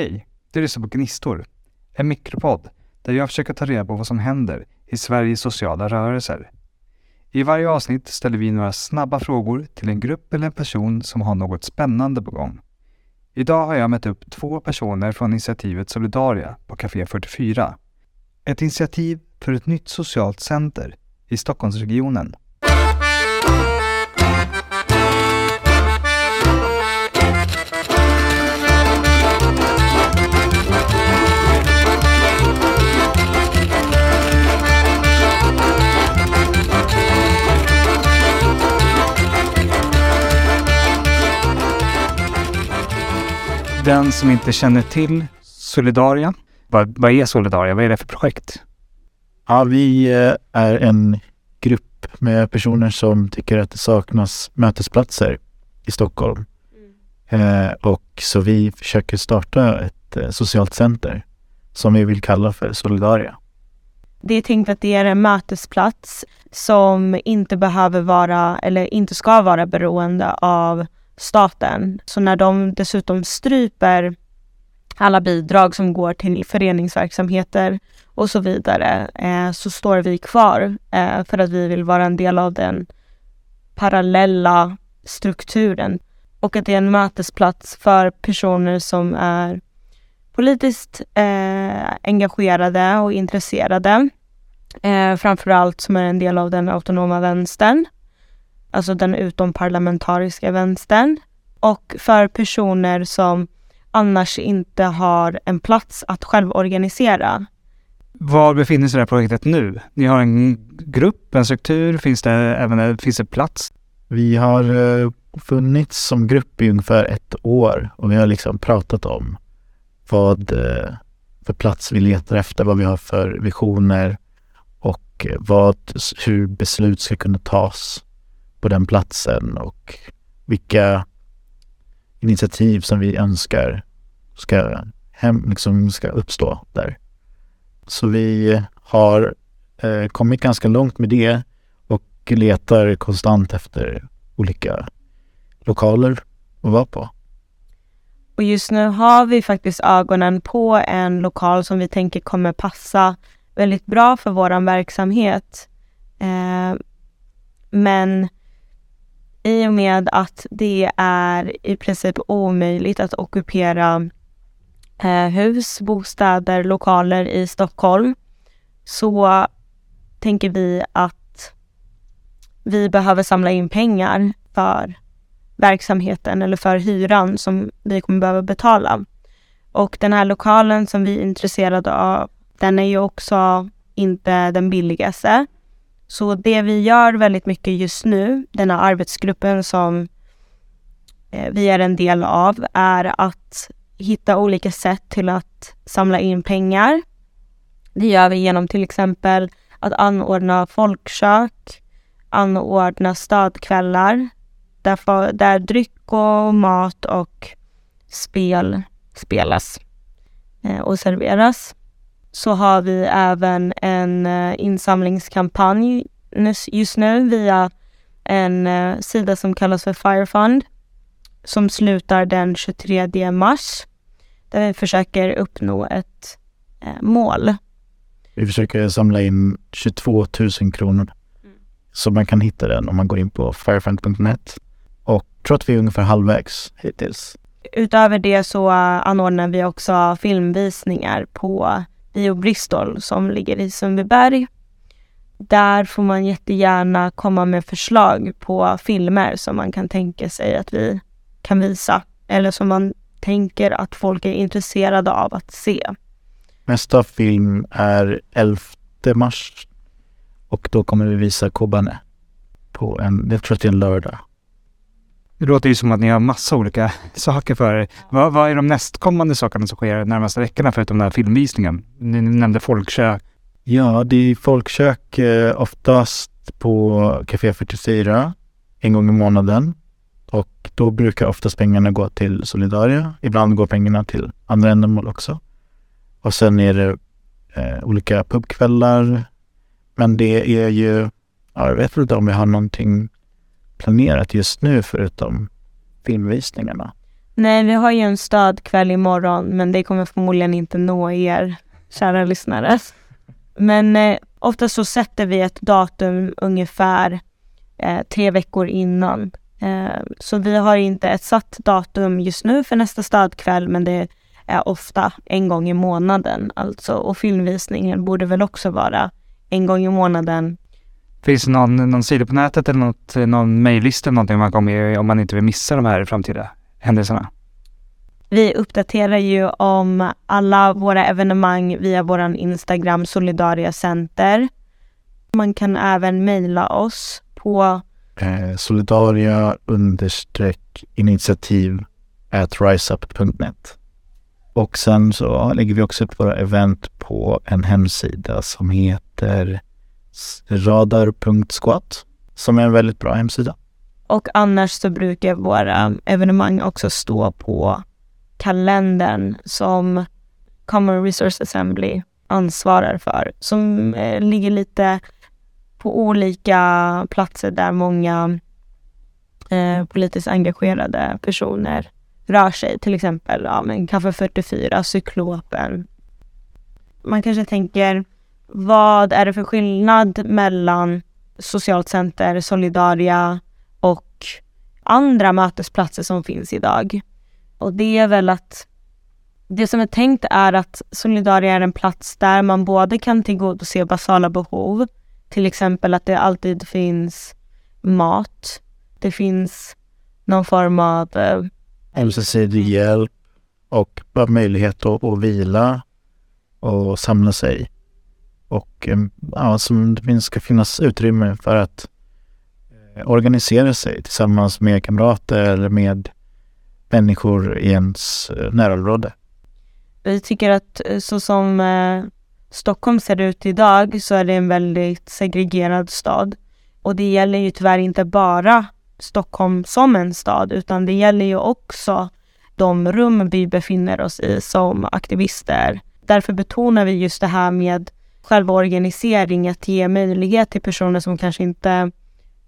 Hej! Du lyssnar på Gnistor, en mikropodd där jag försöker ta reda på vad som händer i Sveriges sociala rörelser. I varje avsnitt ställer vi några snabba frågor till en grupp eller en person som har något spännande på gång. Idag har jag mött upp två personer från initiativet Solidaria på Café 44. Ett initiativ för ett nytt socialt center i Stockholmsregionen. Den som inte känner till Solidaria, vad, vad är Solidaria? Vad är det för projekt? Ja, vi eh, är en grupp med personer som tycker att det saknas mötesplatser i Stockholm. Mm. Eh, och så vi försöker starta ett eh, socialt center som vi vill kalla för Solidaria. Det är tänkt att det är en mötesplats som inte behöver vara eller inte ska vara beroende av staten. Så när de dessutom stryper alla bidrag som går till föreningsverksamheter och så vidare eh, så står vi kvar eh, för att vi vill vara en del av den parallella strukturen och att det är en mötesplats för personer som är politiskt eh, engagerade och intresserade. Eh, framförallt som är en del av den autonoma vänstern alltså den utomparlamentariska vänstern. Och för personer som annars inte har en plats att själv organisera. Var befinner sig det här projektet nu? Ni har en grupp, en struktur, finns det även finns det plats? Vi har uh, funnits som grupp i ungefär ett år och vi har liksom pratat om vad uh, för plats vi letar efter, vad vi har för visioner och vad, hur beslut ska kunna tas på den platsen och vilka initiativ som vi önskar ska, hem, liksom ska uppstå där. Så vi har eh, kommit ganska långt med det och letar konstant efter olika lokaler att vara på. Och just nu har vi faktiskt ögonen på en lokal som vi tänker kommer passa väldigt bra för vår verksamhet. Eh, men i och med att det är i princip omöjligt att ockupera eh, hus, bostäder, lokaler i Stockholm så tänker vi att vi behöver samla in pengar för verksamheten eller för hyran som vi kommer behöva betala. Och den här lokalen som vi är intresserade av, den är ju också inte den billigaste. Så det vi gör väldigt mycket just nu, den här arbetsgruppen som eh, vi är en del av, är att hitta olika sätt till att samla in pengar. Det gör vi genom till exempel att anordna folkkök, anordna stödkvällar där, där dryck och mat och spel spelas eh, och serveras så har vi även en uh, insamlingskampanj just nu via en uh, sida som kallas för Firefund som slutar den 23 mars där vi försöker uppnå ett uh, mål. Vi försöker samla in 22 000 kronor. Mm. Så man kan hitta den om man går in på firefund.net. Och tror att vi är ungefär halvvägs hittills. Utöver det så anordnar vi också filmvisningar på Bio Bristol som ligger i Sundbyberg. Där får man jättegärna komma med förslag på filmer som man kan tänka sig att vi kan visa eller som man tänker att folk är intresserade av att se. Nästa film är 11 mars och då kommer vi visa Kobane på en, jag tror att det är en lördag. Det låter ju som att ni har massa olika saker för er. Vad, vad är de nästkommande sakerna som sker de närmaste veckorna förutom den här filmvisningen? Ni nämnde folkkök. Ja, det är folkkök eh, oftast på Café 44 en gång i månaden. Och då brukar oftast pengarna gå till Solidaria. Ibland går pengarna till andra ändamål också. Och sen är det eh, olika pubkvällar. Men det är ju, ja, jag vet inte om vi har någonting planerat just nu förutom filmvisningarna? Nej, vi har ju en stödkväll imorgon, men det kommer förmodligen inte nå er, kära lyssnare. Men eh, ofta så sätter vi ett datum ungefär eh, tre veckor innan. Eh, så vi har inte ett satt datum just nu för nästa stödkväll, men det är ofta en gång i månaden alltså. Och filmvisningen borde väl också vara en gång i månaden. Finns det någon, någon sida på nätet eller något, någon mejllista eller någonting man kommer med om man inte vill missa de här framtida händelserna? Vi uppdaterar ju om alla våra evenemang via vår Instagram Solidaria Center. Man kan även mejla oss på eh, solidaria understreck initiativ at riseup.net. Och sen så lägger vi också upp våra event på en hemsida som heter radar.squat som är en väldigt bra hemsida. Och annars så brukar våra evenemang också stå på kalendern som Common Resource Assembly ansvarar för, som eh, ligger lite på olika platser där många eh, politiskt engagerade personer rör sig. Till exempel ja, men Kaffe 44, Cyklopen. Man kanske tänker, vad är det för skillnad mellan socialt center, Solidaria och andra mötesplatser som finns idag? Och det är väl att det som är tänkt är att Solidaria är en plats där man både kan tillgodose basala behov, till exempel att det alltid finns mat, det finns någon form av eh, ömsesidig hjälp och bara möjlighet att, att vila och samla sig. Och eh, ja, som det ska finnas utrymme för att eh, organisera sig tillsammans med kamrater eller med människor i ens eh, närområde. Vi tycker att så som Stockholm ser ut idag så är det en väldigt segregerad stad. Och det gäller ju tyvärr inte bara Stockholm som en stad, utan det gäller ju också de rum vi befinner oss i som aktivister. Därför betonar vi just det här med själva organisering, att ge möjlighet till personer som kanske inte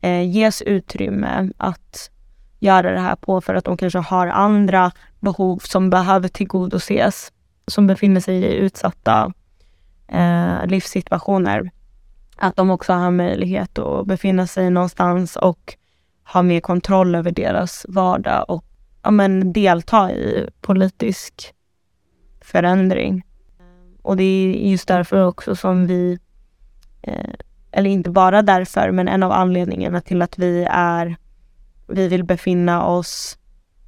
eh, ges utrymme att göra det här på för att de kanske har andra behov som behöver tillgodoses, som befinner sig i utsatta eh, livssituationer. Att de också har möjlighet att befinna sig någonstans och ha mer kontroll över deras vardag och ja, men, delta i politisk förändring. Och det är just därför också som vi, eh, eller inte bara därför, men en av anledningarna till att vi är, vi vill befinna oss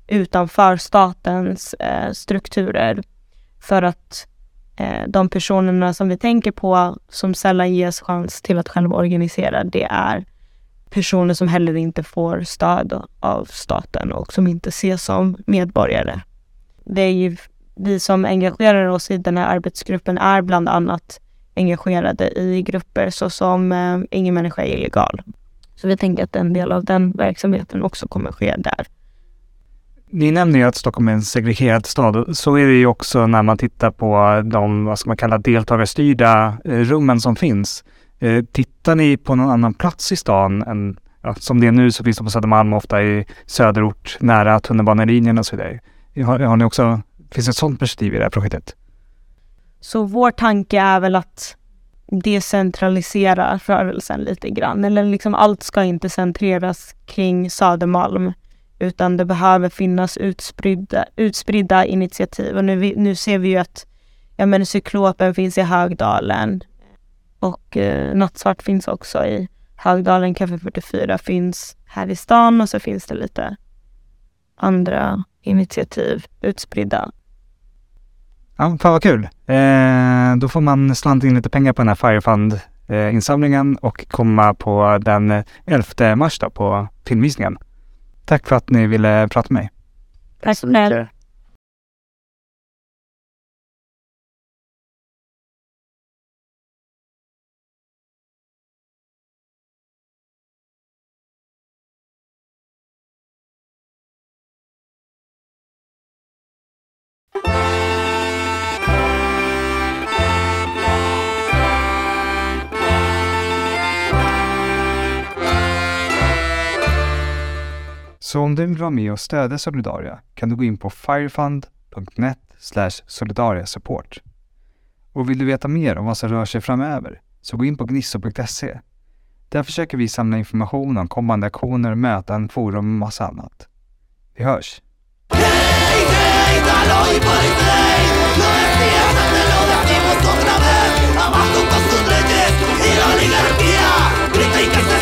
utanför statens eh, strukturer. För att eh, de personerna som vi tänker på som sällan ges chans till att själva organisera, det är personer som heller inte får stöd av staten och som inte ses som medborgare. Det är ju vi som engagerar oss i den här arbetsgruppen är bland annat engagerade i grupper såsom eh, Ingen människa är illegal. Så vi tänker att en del av den verksamheten också kommer ske där. Ni nämner ju att Stockholm är en segregerad stad. Så är det ju också när man tittar på de, vad ska man kalla, deltagarstyrda eh, rummen som finns. Eh, tittar ni på någon annan plats i stan än, ja, som det är nu så finns de på Södermalm ofta i söderort nära tunnelbanelinjen och så vidare. Har, har ni också, finns det ett sådant perspektiv i det här projektet? Så vår tanke är väl att decentralisera rörelsen lite grann. Eller liksom allt ska inte centreras kring Södermalm utan det behöver finnas utspridda, utspridda initiativ. Och nu, nu ser vi ju att ja, men Cyklopen finns i Högdalen, och eh, Nattsvart finns också i Högdalen. Café 44 finns här i stan och så finns det lite andra initiativ utspridda. Ja, fan vad kul. Eh, då får man slanta in lite pengar på den här Firefund-insamlingen eh, och komma på den 11 mars då på filmvisningen. Tack för att ni ville prata med mig. Tack så mycket. Så om du vill vara med och stödja Solidaria kan du gå in på firefund.net solidariasupport. Och vill du veta mer om vad som rör sig framöver så gå in på gnisso.se. Där försöker vi samla information om kommande aktioner, möten, forum och massa annat. Vi hörs! Grita